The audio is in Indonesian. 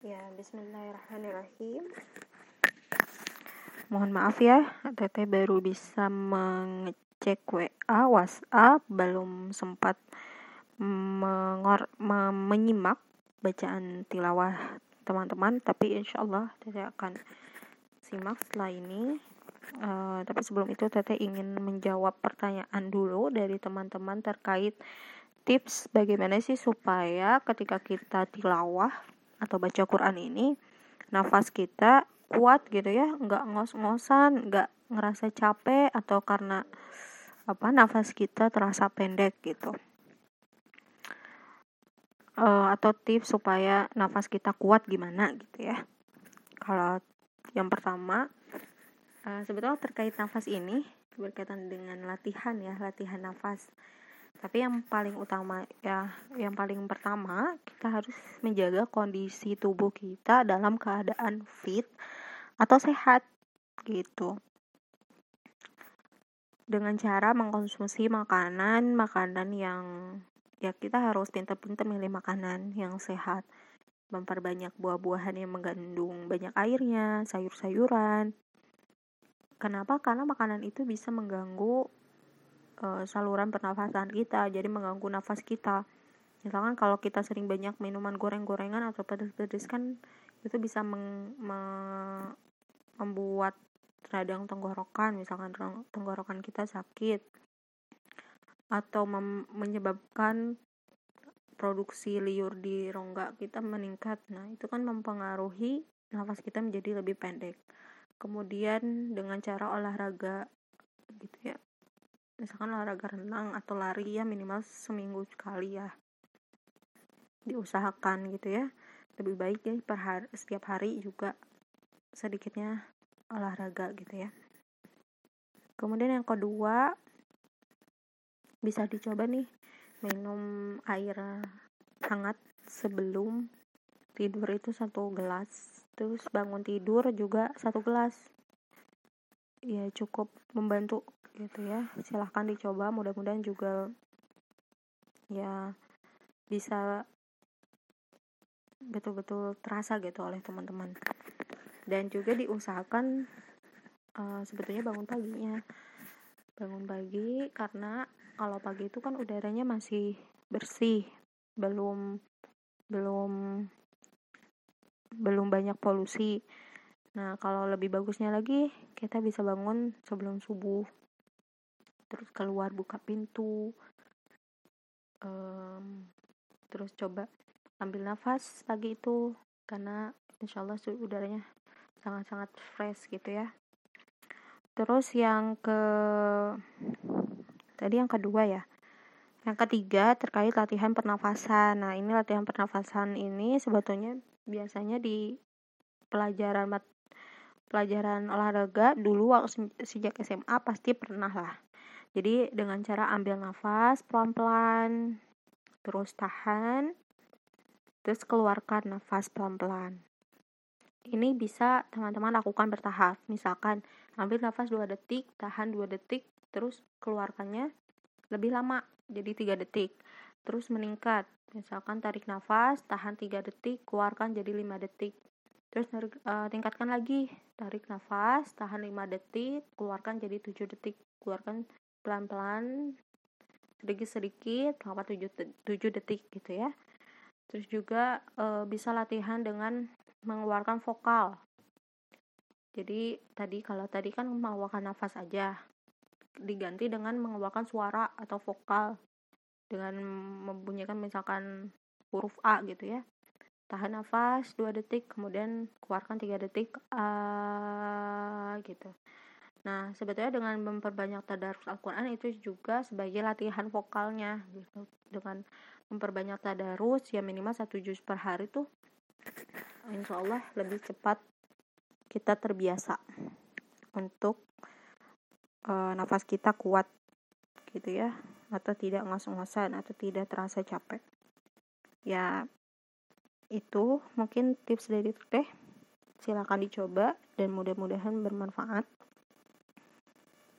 Ya, bismillahirrahmanirrahim. Mohon maaf ya, Teteh baru bisa mengecek WA, WhatsApp, belum sempat mengor menyimak bacaan tilawah teman-teman, tapi insya Allah Teteh akan simak setelah ini. Uh, tapi sebelum itu Teteh ingin menjawab pertanyaan dulu dari teman-teman terkait tips bagaimana sih supaya ketika kita tilawah atau baca Quran ini nafas kita kuat gitu ya nggak ngos-ngosan nggak ngerasa capek atau karena apa nafas kita terasa pendek gitu. Uh, atau tips supaya nafas kita kuat gimana gitu ya. Kalau yang pertama uh, sebetulnya terkait nafas ini berkaitan dengan latihan ya latihan nafas tapi yang paling utama ya yang paling pertama kita harus menjaga kondisi tubuh kita dalam keadaan fit atau sehat gitu. Dengan cara mengkonsumsi makanan makanan yang ya kita harus pintar-pintar milih makanan yang sehat. Memperbanyak buah-buahan yang mengandung banyak airnya sayur-sayuran. Kenapa? Karena makanan itu bisa mengganggu uh, saluran pernafasan kita jadi mengganggu nafas kita. Misalkan kalau kita sering banyak minuman goreng-gorengan atau pedas-pedas kan itu bisa meng, me, membuat radang tenggorokan misalkan tenggorokan kita sakit. Atau menyebabkan produksi liur di rongga kita meningkat. Nah itu kan mempengaruhi nafas kita menjadi lebih pendek. Kemudian dengan cara olahraga gitu ya misalkan olahraga renang atau lari ya minimal seminggu sekali ya. Diusahakan gitu ya. Lebih baik ya per hari, setiap hari juga sedikitnya olahraga gitu ya. Kemudian yang kedua bisa dicoba nih minum air hangat sebelum tidur itu satu gelas. Terus bangun tidur juga satu gelas ya cukup membantu gitu ya. Silahkan dicoba mudah-mudahan juga ya bisa betul-betul terasa gitu oleh teman-teman. Dan juga diusahakan uh, sebetulnya bangun paginya. Bangun pagi karena kalau pagi itu kan udaranya masih bersih. Belum belum belum banyak polusi nah kalau lebih bagusnya lagi kita bisa bangun sebelum subuh. Terus keluar buka pintu um, terus coba ambil nafas pagi itu karena insya Allah udaranya sangat-sangat fresh gitu ya. Terus yang ke tadi yang kedua ya. Yang ketiga terkait latihan pernafasan. Nah ini latihan pernafasan ini sebetulnya biasanya di pelajaran mat pelajaran olahraga dulu waktu sejak SMA pasti pernah lah jadi dengan cara ambil nafas pelan-pelan, terus tahan, terus keluarkan nafas pelan-pelan. Ini bisa teman-teman lakukan bertahap. Misalkan ambil nafas 2 detik, tahan 2 detik, terus keluarkannya lebih lama, jadi 3 detik. Terus meningkat. Misalkan tarik nafas, tahan 3 detik, keluarkan jadi 5 detik. Terus uh, tingkatkan lagi, tarik nafas, tahan 5 detik, keluarkan jadi 7 detik. Keluarkan pelan-pelan sedikit-sedikit selama 7, 7 detik gitu ya. Terus juga e, bisa latihan dengan mengeluarkan vokal. Jadi tadi kalau tadi kan mengeluarkan nafas aja. Diganti dengan mengeluarkan suara atau vokal. Dengan membunyikan misalkan huruf A gitu ya tahan nafas 2 detik kemudian keluarkan 3 detik A gitu. Nah, sebetulnya dengan memperbanyak tadarus Al-Quran itu juga sebagai latihan vokalnya gitu. Dengan memperbanyak tadarus ya minimal satu juz per hari tuh insya Allah lebih cepat kita terbiasa untuk uh, nafas kita kuat gitu ya. Atau tidak ngos-ngosan atau tidak terasa capek. Ya itu mungkin tips dari teh silakan dicoba dan mudah-mudahan bermanfaat